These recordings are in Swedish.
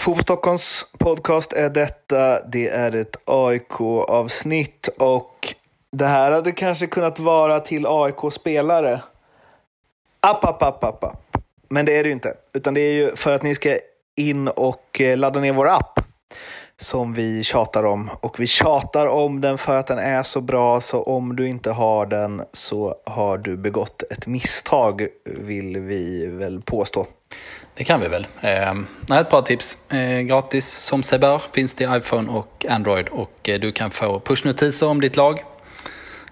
Fotboll Stockholms podcast är detta. Det är ett AIK-avsnitt och det här hade kanske kunnat vara till AIK-spelare. App, app, app, app, app. Men det är det ju inte, utan det är ju för att ni ska in och eh, ladda ner vår app som vi tjatar om. Och vi tjatar om den för att den är så bra, så om du inte har den så har du begått ett misstag, vill vi väl påstå. Det kan vi väl. Eh, ett par tips. Eh, gratis som sig bör finns det i iPhone och Android och eh, du kan få pushnotiser om ditt lag.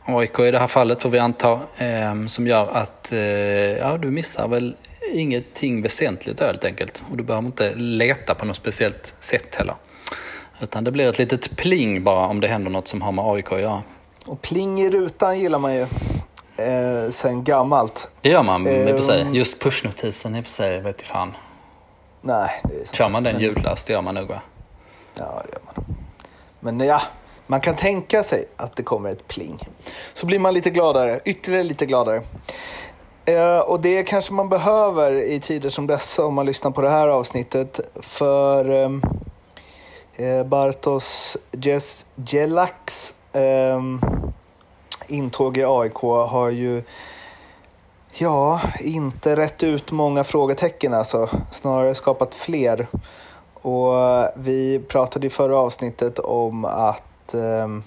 AIK i det här fallet får vi anta, eh, som gör att eh, ja, du missar väl ingenting väsentligt helt enkelt. Och du behöver inte leta på något speciellt sätt heller. Utan det blir ett litet pling bara om det händer något som har med AIK att göra. Och pling i rutan gillar man ju eh, sen gammalt. Det gör man i och för sig. Just pushnotisen i och för sig vet jag fan. Nej, det är sant. Kör man den ljudlöst, det gör man nog va? Ja, det gör man. Men ja, man kan tänka sig att det kommer ett pling. Så blir man lite gladare, ytterligare lite gladare. Eh, och det kanske man behöver i tider som dessa om man lyssnar på det här avsnittet. För ehm, eh, Bartos Jes- Jelaks eh, intåg i AIK har ju Ja, inte rätt ut många frågetecken alltså. Snarare skapat fler. Och vi pratade i förra avsnittet om att ehm,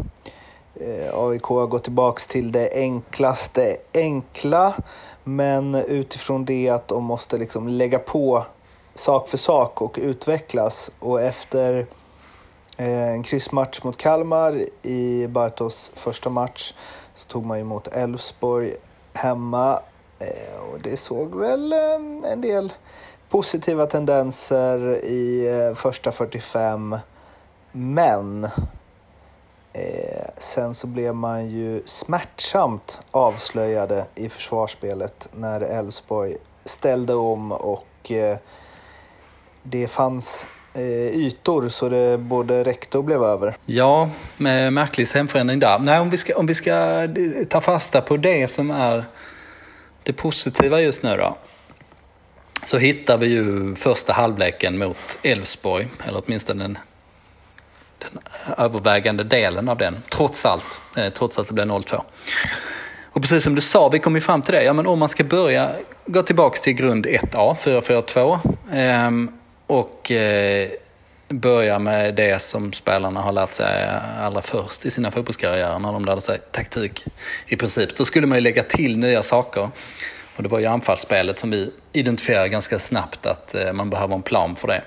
eh, AIK har gått tillbaks till det enklaste enkla. Men utifrån det att de måste liksom lägga på sak för sak och utvecklas. Och efter eh, en kryssmatch mot Kalmar i Bartos första match så tog man emot Elfsborg hemma eh, och det såg väl eh, en del positiva tendenser i eh, första 45. Men eh, sen så blev man ju smärtsamt avslöjade i försvarsspelet när Elfsborg ställde om och eh, det fanns Eh, ytor så det både räckte och blev över. Ja, med märklig scenförändring där. Nej, om vi, ska, om vi ska ta fasta på det som är det positiva just nu då. Så hittar vi ju första halvleken mot Elfsborg, eller åtminstone den, den övervägande delen av den, trots allt. Eh, trots att det blev 0-2. Och precis som du sa, vi kom ju fram till det. Ja, men om man ska börja gå tillbaks till grund 1A, 4-4-2 och eh, börja med det som spelarna har lärt sig allra först i sina fotbollskarriärer när de lärde sig taktik i princip. Då skulle man ju lägga till nya saker. Och det var ju anfallsspelet som vi identifierade ganska snabbt att eh, man behöver en plan för det.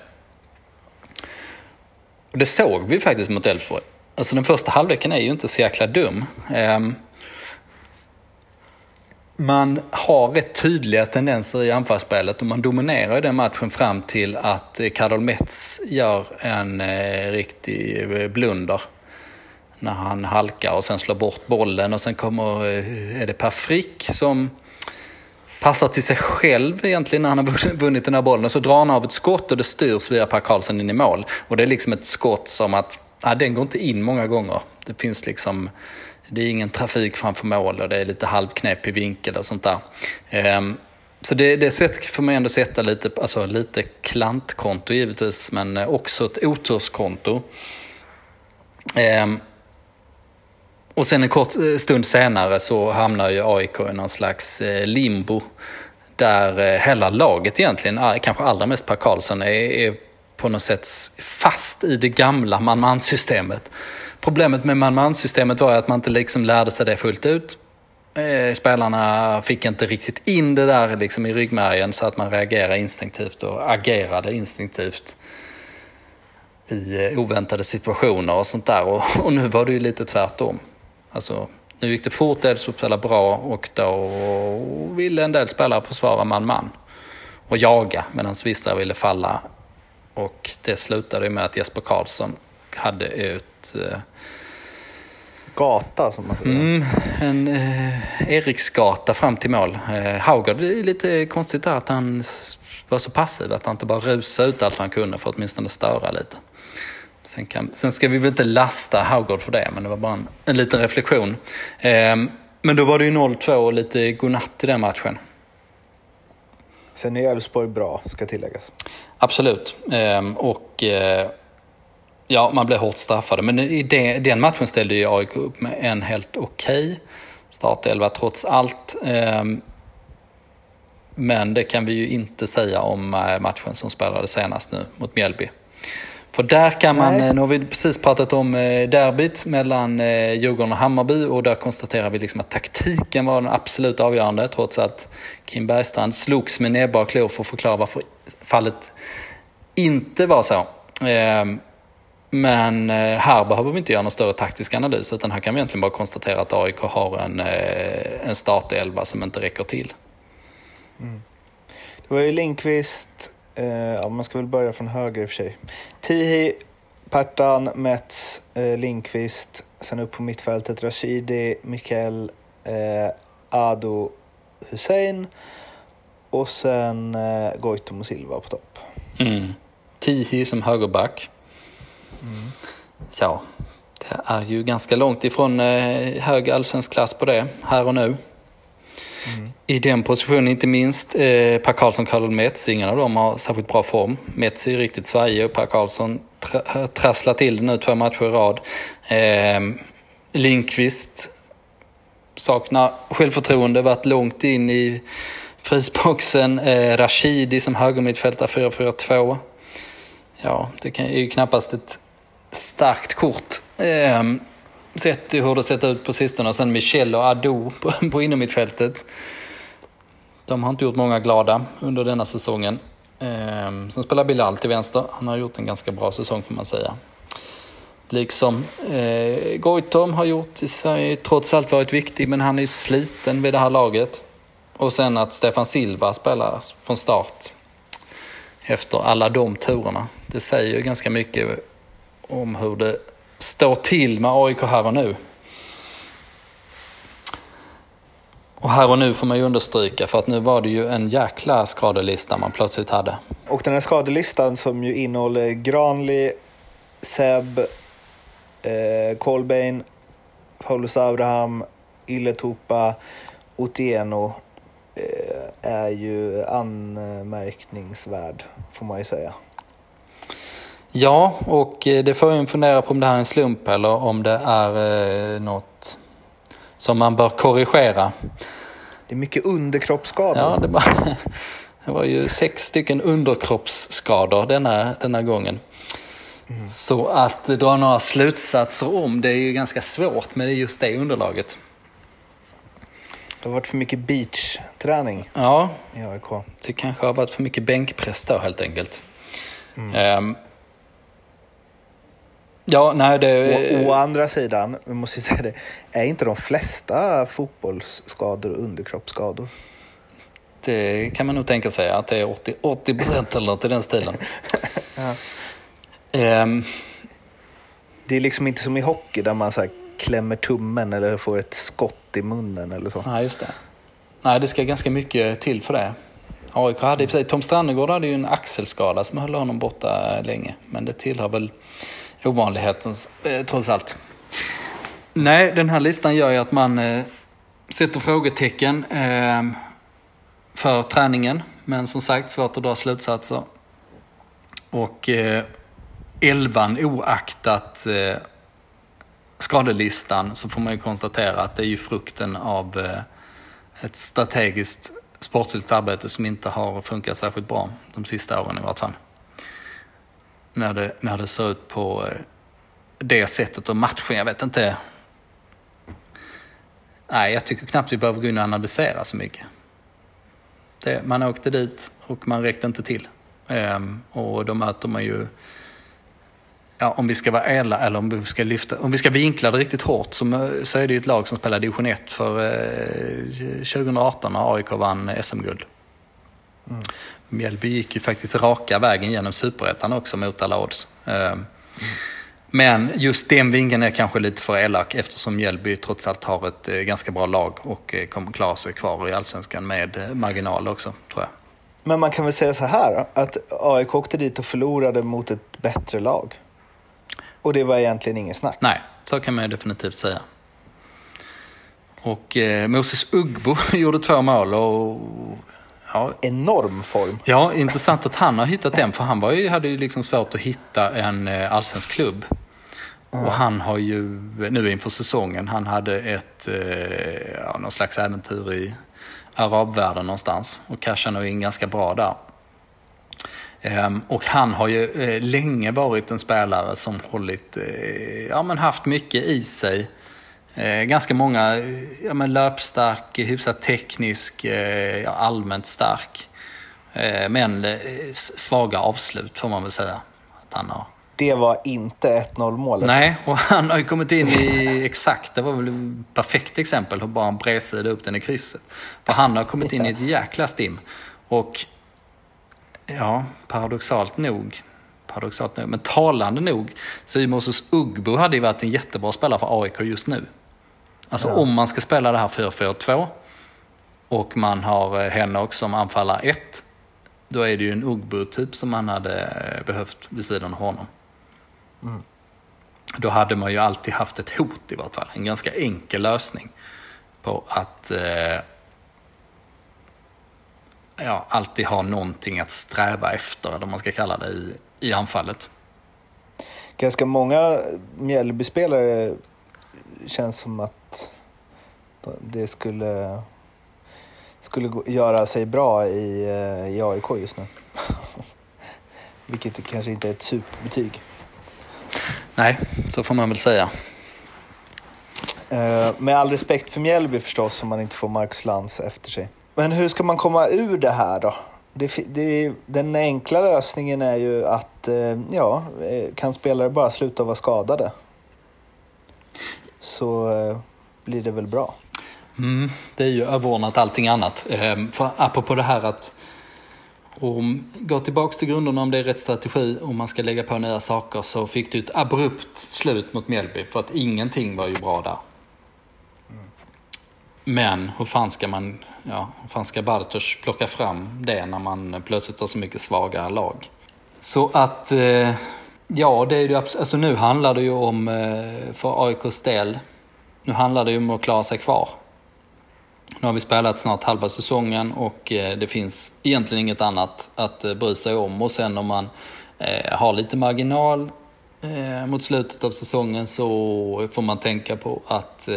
Och det såg vi faktiskt mot Elfsborg. Alltså den första halvleken är ju inte så jäkla dum. Ehm, man har rätt tydliga tendenser i anfallsspelet och man dominerar ju den matchen fram till att eh, Karol Metz gör en eh, riktig eh, blunder. När han halkar och sen slår bort bollen och sen kommer, eh, är det Per Frick som passar till sig själv egentligen när han har vunnit den här bollen. Och så drar han av ett skott och det styrs via Per Karlsson in i mål. Och det är liksom ett skott som att, ja, den går inte in många gånger. Det finns liksom det är ingen trafik framför mål och det är lite halvknepig vinkel och sånt där. Ehm, så det, det sätt får man ändå sätta lite, alltså lite klantkonto givetvis, men eh, också ett oturskonto. Ehm, och sen en kort eh, stund senare så hamnar ju AIK i någon slags eh, limbo. Där hela laget egentligen, kanske allra mest Per Karlsson, är, är på något sätt fast i det gamla man-man-systemet. Problemet med man-man-systemet var att man inte liksom lärde sig det fullt ut. Eh, spelarna fick inte riktigt in det där liksom i ryggmärgen så att man reagerade instinktivt och agerade instinktivt i eh, oväntade situationer och sånt där. Och, och nu var det ju lite tvärtom. Alltså, nu gick det fort, Elfsborg spelade bra och då ville en del spelare försvara man-man och jaga medan vissa ville falla. Och det slutade med att Jesper Karlsson hade ett eh, gata som man säger. Mm, en eh, Eriksgata fram till mål. Eh, Haugard, det är lite konstigt där att han var så passiv, att han inte bara rusade ut allt han kunde för att åtminstone störa lite. Sen, kan, sen ska vi väl inte lasta Haugard för det, men det var bara en, en liten reflektion. Eh, men då var det ju 0-2 och lite godnatt i den matchen. Sen är Elfsborg bra, ska tilläggas. Absolut. Eh, och eh, ja, man blev hårt straffade. Men i den matchen ställde ju AIK upp med en helt okej okay startelva trots allt. Eh, men det kan vi ju inte säga om eh, matchen som spelades senast nu mot Mjällby. För där kan man, Nej. Eh, nu har vi precis pratat om eh, derbyt mellan Djurgården och Hammarby och där konstaterar vi liksom att taktiken var den absolut avgörande trots att Kim Bergstrand slogs med näbbar och klor för att förklara varför fallet inte var så. Men här behöver vi inte göra någon större taktisk analys utan här kan vi egentligen bara konstatera att AIK har en, en startelva som inte räcker till. Mm. Det var ju Linkvist, eh, ja, man ska väl börja från höger i och för sig. Tihi, Pertan, Mets, eh, Linkvist, sen upp på mittfältet Rashidi, Mikael, eh, Ado, Hussein och sen eh, Goitom och Silva på topp. Mm. Tihi som högerback. Mm. Ja, det är ju ganska långt ifrån eh, hög allsvensk klass på det här och nu. Mm. I den positionen inte minst eh, Per Karlsson, Karl Metz, ingen av dem har särskilt bra form. Metz är riktigt svajig och Per Karlsson tra trasslar till det nu två matcher i rad. Eh, Linkvist saknar självförtroende, varit långt in i frysboxen. Eh, Rashidi som högermittfältare 4-4-2. Ja, det kan, är ju knappast ett starkt kort. Eh, sett hur det sett ut på sistone. Och sen Michel och Ado på, på innermittfältet. De har inte gjort många glada under denna säsongen. Eh, sen spelar Bilal till vänster. Han har gjort en ganska bra säsong får man säga. Liksom eh, Goitom har gjort, trots allt varit viktig, men han är ju sliten vid det här laget. Och sen att Stefan Silva spelar från start efter alla de turerna. Det säger ju ganska mycket om hur det står till med AIK här och nu. Och här och nu får man ju understryka för att nu var det ju en jäkla skadelista man plötsligt hade. Och den här skadelistan som ju innehåller Granli, Seb, eh, Colbain, Paulus Abraham, Illetupa, Otieno eh, är ju anmärkningsvärd får man ju säga. Ja, och eh, det får en fundera på om det här är en slump eller om det är eh, något som man bör korrigera. Det är mycket underkroppsskador. Ja, det var, det var ju sex stycken underkroppsskador denna, denna gången. Mm. Så att dra några slutsatser om det är ju ganska svårt med just det underlaget. Det har varit för mycket beachträning ja, i AIK. Det kanske har varit för mycket bänkpress då helt enkelt. Mm. Um, Ja, nej det... Å, å andra sidan, vi måste säga det, är inte de flesta fotbollsskador underkroppsskador? Det kan man nog tänka sig, att det är 80, 80 procent eller något i den stilen. ja. um... Det är liksom inte som i hockey där man så här klämmer tummen eller får ett skott i munnen eller så. Nej, just det. Nej, det ska ganska mycket till för det. AIK hade i och för sig, Tom Strannegård hade ju en axelskada som höll honom borta länge. Men det tillhör väl Ovanlighetens, eh, trots allt. Nej, den här listan gör ju att man eh, sätter frågetecken eh, för träningen. Men som sagt, svårt att dra slutsatser. Och eh, elvan oaktat eh, skadelistan så får man ju konstatera att det är ju frukten av eh, ett strategiskt sportsligt arbete som inte har funkat särskilt bra de sista åren i vart fall när det, när det ser ut på eh, det sättet och matchen. Jag vet inte. Nej, jag tycker knappt vi behöver gå in och analysera så mycket. Det, man åkte dit och man räckte inte till. Ehm, och då möter man ju, ja, om vi ska vara ädla eller om vi ska lyfta, om vi ska vinkla det riktigt hårt så, så är det ju ett lag som spelar division 1 för eh, 2018 när AIK vann SM-guld. Mm. Mjällby gick ju faktiskt raka vägen genom superettan också mot alla odds. Mm. Men just den vinkeln är kanske lite för elak eftersom Mjällby trots allt har ett eh, ganska bra lag och eh, kommer klara sig kvar i allsvenskan med marginal också, tror jag. Men man kan väl säga så här, att AIK åkte dit och förlorade mot ett bättre lag. Och det var egentligen ingen snack. Nej, så kan man definitivt säga. Och eh, Moses Ugbo gjorde två mål och Ja. enorm form. Ja, intressant att han har hittat den, för han var ju, hade ju liksom svårt att hitta en eh, allsvensk klubb. Och han har ju, nu inför säsongen, han hade ett, eh, ja, någon slags äventyr i arabvärlden någonstans och cashade nog in ganska bra där. Ehm, och han har ju eh, länge varit en spelare som hållit, eh, ja men haft mycket i sig. Eh, ganska många, ja men löpstark, hyfsat teknisk, eh, ja, allmänt stark. Eh, men eh, svaga avslut får man väl säga. Att han har. Det var inte 1-0 målet. Nej, och han har ju kommit in i exakt, det var väl ett perfekt exempel hur bara han bredsida upp den i krysset. För han har kommit in i ett jäkla stim. Och ja, paradoxalt nog, paradoxalt nog, men talande nog, så är Moses Ugbo hade ju varit en jättebra spelare för AIK just nu. Alltså om man ska spela det här 4-4-2 och man har eh, Henok som anfallar 1, då är det ju en Ugbo-typ som man hade eh, behövt vid sidan av honom. Då hade man ju alltid haft ett hot i vart fall. En ganska enkel lösning på att eh, ja, alltid ha någonting att sträva efter, eller vad man ska kalla det, i, i anfallet. Ganska många Mjällbyspelare känns som att det skulle, skulle göra sig bra i, eh, i AIK just nu. Vilket kanske inte är ett superbetyg. Nej, så får man väl säga. Eh, Med all respekt för Mjällby förstås, om man inte får Marcus Lantz efter sig. Men hur ska man komma ur det här då? Det, det, den enkla lösningen är ju att, eh, ja, kan spelare bara sluta vara skadade så blir det väl bra. Mm, det är ju överordnat allting annat. Ehm, för apropå det här att om, gå tillbaks till grunderna om det är rätt strategi och man ska lägga på nya saker så fick du ett abrupt slut mot Mjällby för att ingenting var ju bra där. Men hur fan ska man, ja, hur fan ska Bartosz plocka fram det när man plötsligt har så mycket svaga lag? Så att, eh, ja det är ju alltså nu handlar det ju om, eh, för AIKs del, nu handlar det ju om att klara sig kvar. Nu har vi spelat snart halva säsongen och eh, det finns egentligen inget annat att eh, bry sig om. Och sen om man eh, har lite marginal mot slutet av säsongen så får man tänka på att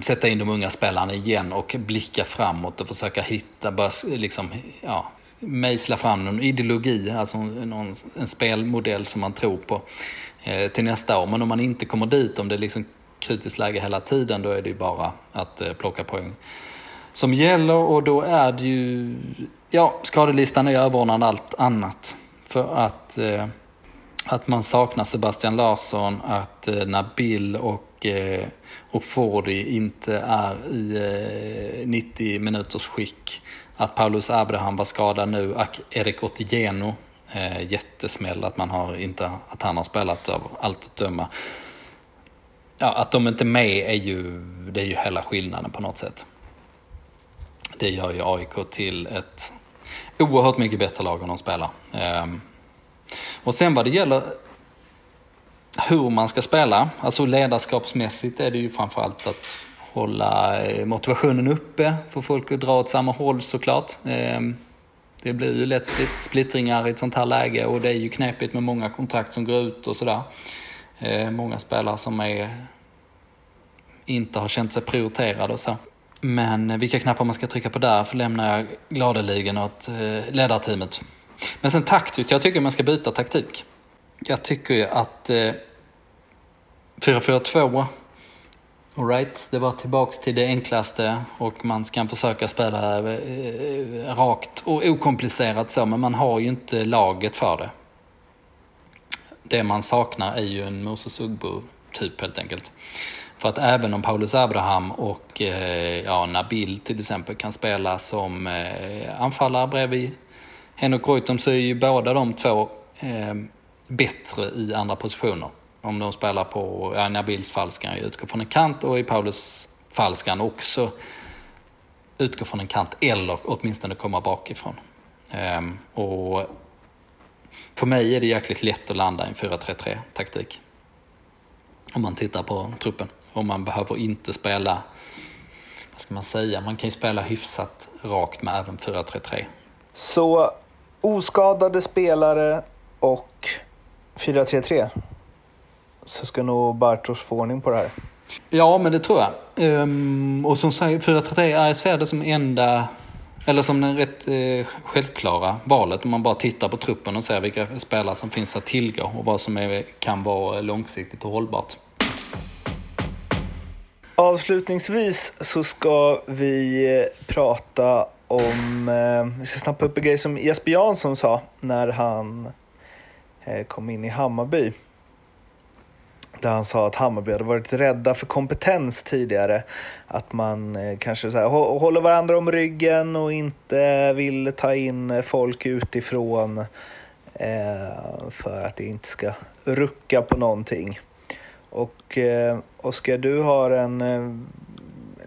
sätta in de unga spelarna igen och blicka framåt och försöka hitta, börja liksom, ja, mejsla fram någon ideologi, alltså någon, en spelmodell som man tror på till nästa år. Men om man inte kommer dit, om det liksom kritiskt läge hela tiden, då är det ju bara att eh, plocka poäng som gäller och då är det ju, ja, skadelistan är överordnad allt annat. För att, eh, att man saknar Sebastian Larsson, att eh, Nabil och, eh, och Fordi inte är i eh, 90 minuters skick. Att Paulus Abraham var skadad nu, att Erik Otieno, eh, jättesmäll att, man har inte, att han har spelat av allt att döma. Ja, att de inte är med är ju, det är ju hela skillnaden på något sätt. Det gör ju AIK till ett oerhört mycket bättre lag än de spelar. Ehm, och sen vad det gäller hur man ska spela, alltså ledarskapsmässigt är det ju framförallt att hålla eh, motivationen uppe, få folk att dra åt samma håll såklart. Ehm, det blir ju lätt splittringar i ett sånt här läge och det är ju knepigt med många kontrakt som går ut och sådär. Eh, många spelare som är, inte har känt sig prioriterade och så. Men vilka knappar man ska trycka på där lämnar jag gladeligen åt eh, ledarteamet. Men sen taktiskt, jag tycker man ska byta taktik. Jag tycker ju att eh, 4-4-2, alright, det var tillbaks till det enklaste och man ska försöka spela eh, rakt och okomplicerat så, men man har ju inte laget för det. Det man saknar är ju en Moses Ugbo-typ helt enkelt. För att även om Paulus Abraham och eh, ja, Nabil till exempel kan spela som eh, anfallare bredvid Henok Goitom så är ju båda de två eh, bättre i andra positioner. Om de spelar på, ja, Nabils fall ska han ju utgå från en kant och i Paulus fall ska han också utgå från en kant eller åtminstone komma bakifrån. Eh, och för mig är det jäkligt lätt att landa i en 4-3-3 taktik. Om man tittar på truppen. Och man behöver inte spela vad ska man säga, man kan ju spela hyfsat rakt med även 4-3-3. Så oskadade spelare och 4-3-3. Så ska nog Bartos få ordning på det här. Ja, men det tror jag. Um, och som sagt, 4-3-3, jag ser det som enda, eller som den rätt eh, självklara valet om man bara tittar på truppen och ser vilka spelare som finns att tillgå och vad som är, kan vara långsiktigt och hållbart. Avslutningsvis så ska vi eh, prata om, eh, vi ska snappa upp en grej som Jesper Jansson sa när han eh, kom in i Hammarby. Där han sa att Hammarby hade varit rädda för kompetens tidigare. Att man eh, kanske så här, håller varandra om ryggen och inte vill ta in folk utifrån eh, för att det inte ska rucka på någonting. Och eh, Oskar, du har en eh,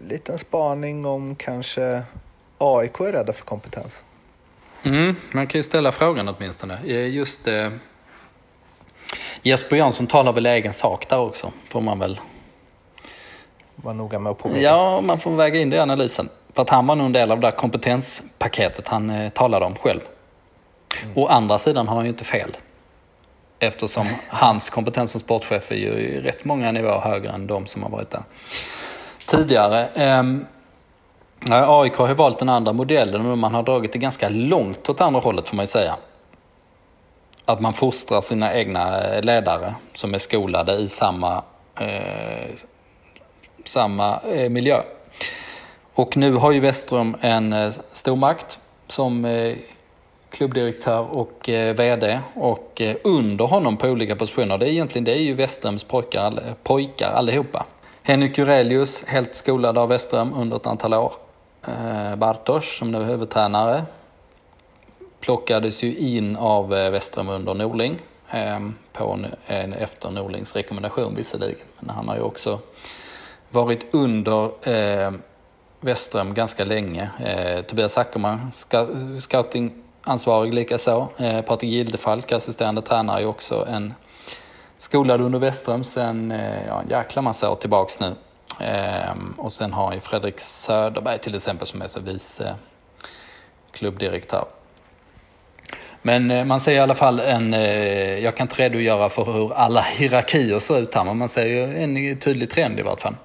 liten spaning om kanske AIK är rädda för kompetens. Mm, man kan ju ställa frågan åtminstone. Eh, just eh, Jesper Jansson talar väl egen sak där också, får man väl. Var noga med att påpeka. Ja, man får väga in det i analysen. För att han var nog en del av det där kompetenspaketet han eh, talade om själv. Å andra sidan har han ju inte fel. Eftersom hans kompetens som sportchef är ju rätt många nivåer högre än de som har varit där tidigare. Ehm, AIK har ju valt den andra modellen och man har dragit det ganska långt åt andra hållet får man ju säga. Att man fostrar sina egna eh, ledare som är skolade i samma, eh, samma eh, miljö. Och nu har ju Westrum en eh, stormakt som eh, klubbdirektör och eh, VD och eh, under honom på olika positioner. Det är egentligen det är ju Westrums pojkar, all- pojkar allihopa. Henrik Jurelius, helt skolad av Westrum under ett antal år. Eh, Bartosz som nu är huvudtränare. Plockades ju in av eh, Westrum under Norling. Ehm, på en, efter Norlings rekommendation visserligen. Men han har ju också varit under eh, Westrum ganska länge. Eh, Tobias Ackerman, scoutingansvarig likaså. Eh, Patrik Gildefalk, assisterande tränare, är också en skolad under Westrum sen eh, ja, en jäkla massa år tillbaks nu. Eh, och sen har ju Fredrik Söderberg till exempel som är så vice klubbdirektör. Men eh, man ser i alla fall en, eh, jag kan inte redogöra för hur alla hierarkier ser ut här, men man ser ju en tydlig trend i vart fall.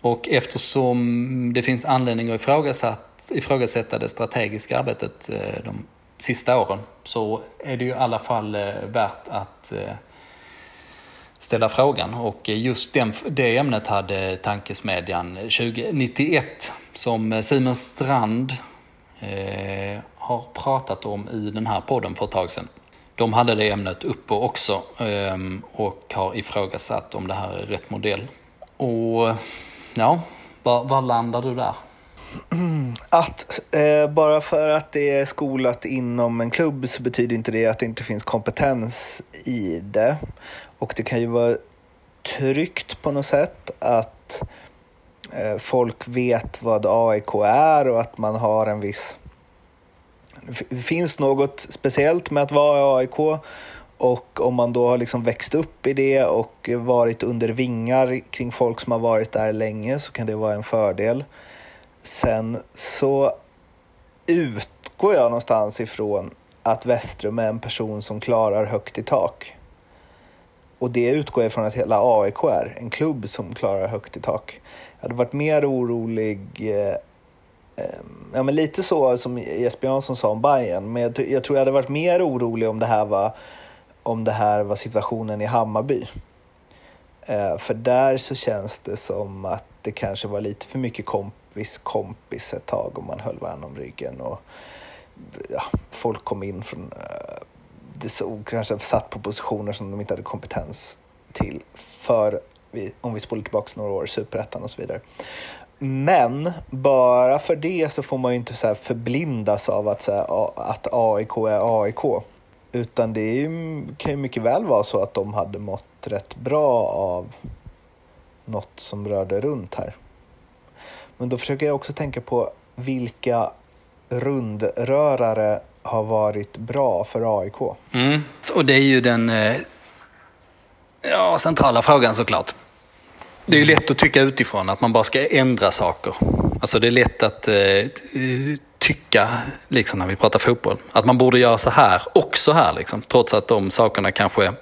Och eftersom det finns anledning att ifrågasätta, ifrågasätta det strategiska arbetet eh, de sista åren så är det ju i alla fall värt att ställa frågan. Och just den, det ämnet hade Tankesmedjan 2091 som Simon Strand har pratat om i den här podden för ett tag sedan. De hade det ämnet uppe också ehm, och har ifrågasatt om det här är rätt modell. Och ja, var, var landar du där? Att eh, bara för att det är skolat inom en klubb så betyder inte det att det inte finns kompetens i det. Och det kan ju vara tryggt på något sätt att eh, folk vet vad AIK är och att man har en viss... Det finns något speciellt med att vara i AIK och om man då har liksom växt upp i det och varit under vingar kring folk som har varit där länge så kan det vara en fördel. Sen så utgår jag någonstans ifrån att Westrum är en person som klarar högt i tak. Och det utgår jag ifrån att hela AIK är, en klubb som klarar högt i tak. Jag hade varit mer orolig, eh, Ehm, ja men lite så som Jesper Jansson sa om Bayern. men jag, jag tror jag hade varit mer orolig om det här var, om det här var situationen i Hammarby. Eh, för där så känns det som att det kanske var lite för mycket kompis kompis ett tag och man höll varandra om ryggen. Och, ja, folk kom in från, eh, det såg kanske satt på positioner som de inte hade kompetens till för, vi, om vi spolar tillbaka några år, superettan och så vidare. Men bara för det så får man ju inte så här förblindas av att, så här, att AIK är AIK. Utan det är ju, kan ju mycket väl vara så att de hade mått rätt bra av något som rörde runt här. Men då försöker jag också tänka på vilka rundrörare har varit bra för AIK. Mm. Och det är ju den eh, ja, centrala frågan såklart. Det är ju lätt att tycka utifrån att man bara ska ändra saker. Alltså det är lätt att eh, tycka, liksom när vi pratar fotboll, att man borde göra så här och så här. Liksom, trots att de sakerna kanske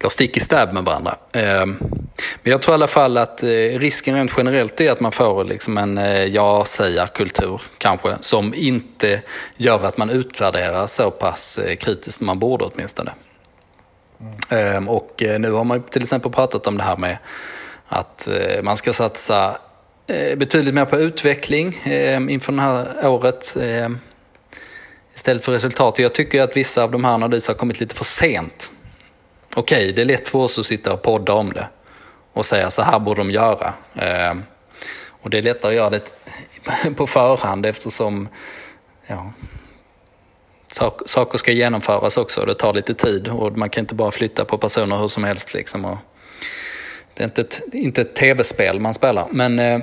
går stick i stäv med varandra. Eh, men jag tror i alla fall att eh, risken rent generellt är att man får liksom en eh, ja-sägarkultur kanske, som inte gör att man utvärderar så pass eh, kritiskt som man borde åtminstone. Mm. Och eh, nu har man till exempel pratat om det här med att eh, man ska satsa eh, betydligt mer på utveckling ehm, inför det här året ehm, istället för resultat. Jag tycker att vissa av de här analyserna har kommit lite för sent. Okej, okay, det är lätt för oss att sitta och podda om det och säga så här borde de göra. Och det är lättare att göra det på förhand eftersom ja, saker ska genomföras också. Det tar lite tid och man kan inte bara flytta på personer hur som helst. Liksom. Och det är inte ett, inte ett tv-spel man spelar. Men eh,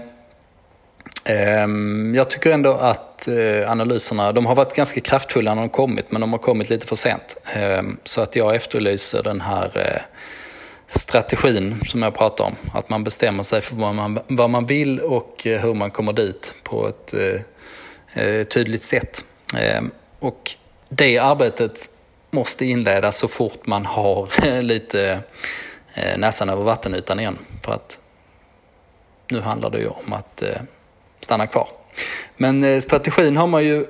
eh, jag tycker ändå att eh, analyserna, de har varit ganska kraftfulla när de kommit, men de har kommit lite för sent. Ehm, så att jag efterlyser den här eh, strategin som jag pratar om. Att man bestämmer sig för vad man, vad man vill och eh, hur man kommer dit på ett eh, eh tydligt sätt. Ehm, och det arbetet måste inledas så fort man har eh, lite eh, näsan över vattenytan igen. För att nu handlar det ju om att eh, stanna kvar. Men strategin har man ju,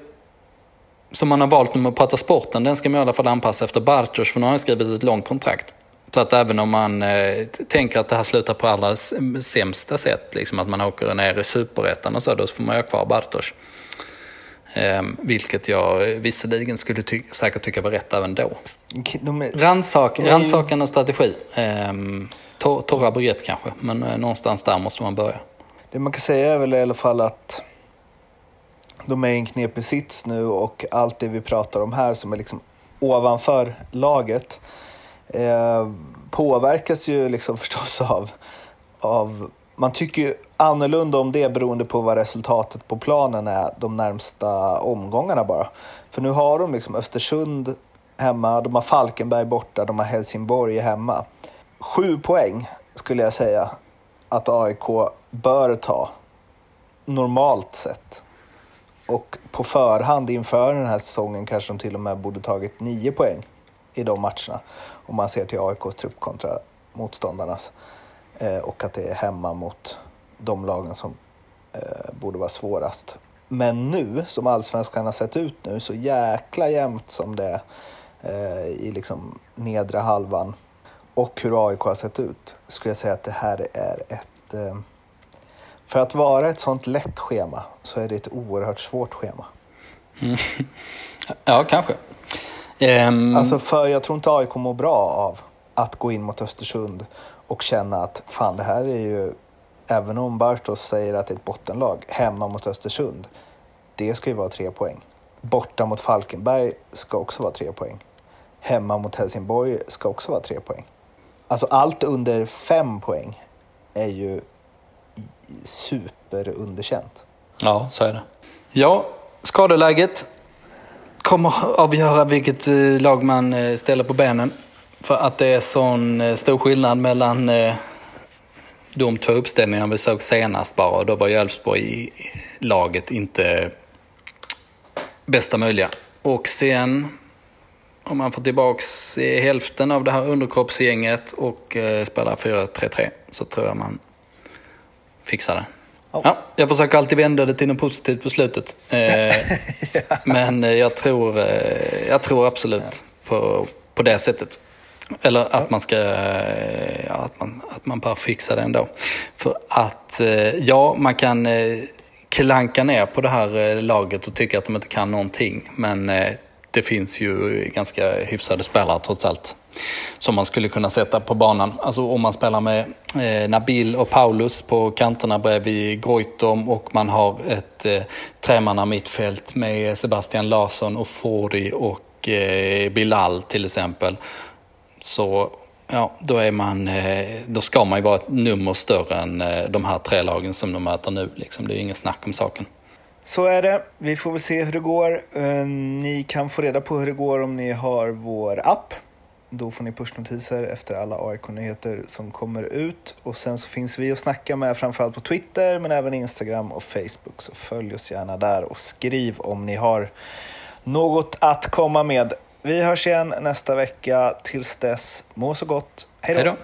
som man har valt nu med att prata sporten, den ska man i alla fall anpassa efter Bartos för nu har han skrivit ett långt kontrakt. Så att även om man eh, tänker att det här slutar på allra sämsta sätt, liksom att man åker ner i superettan och så, då får man ju ha kvar Bartos. Eh, vilket jag visserligen skulle ty säkert tycka var rätt även då. Rannsak, Rannsakan och strategi. Eh, torra begrepp kanske, men eh, någonstans där måste man börja. Det man kan säga är väl i alla fall att de är i en knepig sits nu och allt det vi pratar om här som är liksom ovanför laget eh, påverkas ju liksom förstås av, av man tycker ju annorlunda om det beroende på vad resultatet på planen är de närmsta omgångarna bara. För nu har de liksom Östersund hemma, de har Falkenberg borta, de har Helsingborg hemma. Sju poäng skulle jag säga att AIK bör ta normalt sett. Och på förhand inför den här säsongen kanske de till och med borde tagit nio poäng i de matcherna. Om man ser till AIKs trupp kontra motståndarnas. Eh, och att det är hemma mot de lagen som eh, borde vara svårast. Men nu, som allsvenskan har sett ut nu, så jäkla jämnt som det är eh, i liksom nedre halvan och hur AIK har sett ut, skulle jag säga att det här är ett... För att vara ett sånt lätt schema så är det ett oerhört svårt schema. Mm. Ja, kanske. Um... Alltså för jag tror inte AIK mår bra av att gå in mot Östersund och känna att fan det här är ju, även om Bartos säger att det är ett bottenlag, hemma mot Östersund, det ska ju vara tre poäng. Borta mot Falkenberg ska också vara tre poäng. Hemma mot Helsingborg ska också vara tre poäng. Alltså allt under fem poäng är ju superunderkänt. Ja, så är det. Ja, skadeläget kommer avgöra vilket eh, lag man eh, ställer på benen. För att det är sån eh, stor skillnad mellan de två uppställningarna vi såg senast bara. Då var ju Elfsborg laget inte bästa möjliga. Och sen om man får tillbaks hälften av det här underkroppsgänget och spelar 4-3-3 så tror jag man fixar det. Ja, jag försöker alltid vända det till något positivt på slutet. Eh. Men eh, jag tror, eh, jag tror absolut ja. på, på det sättet. Eller att ja. man ska, ja, att man, att man bara fixar det ändå. För att, eh, ja, man kan eh, klanka ner på det här laget och tycka att de inte kan någonting. Men det finns ju ganska hyfsade spelare trots allt som man skulle kunna sätta på banan. Alltså om man spelar med eh, Nabil och Paulus på kanterna bredvid Goitom och man har ett eh, tremanna mittfält med Sebastian Larsson och Fori och eh, Bilal till exempel. Så ja, då, är man, eh, då ska man ju vara ett nummer större än eh, de här tre lagen som de möter nu. Liksom. Det är ju inget snack om saken. Så är det. Vi får väl se hur det går. Eh, ni kan få reda på hur det går om ni har vår app. Då får ni pushnotiser efter alla AIK-nyheter som kommer ut. Och sen så finns vi att snacka med framförallt på Twitter men även Instagram och Facebook. Så följ oss gärna där och skriv om ni har något att komma med. Vi hörs igen nästa vecka. Tills dess, må så gott. Hej då!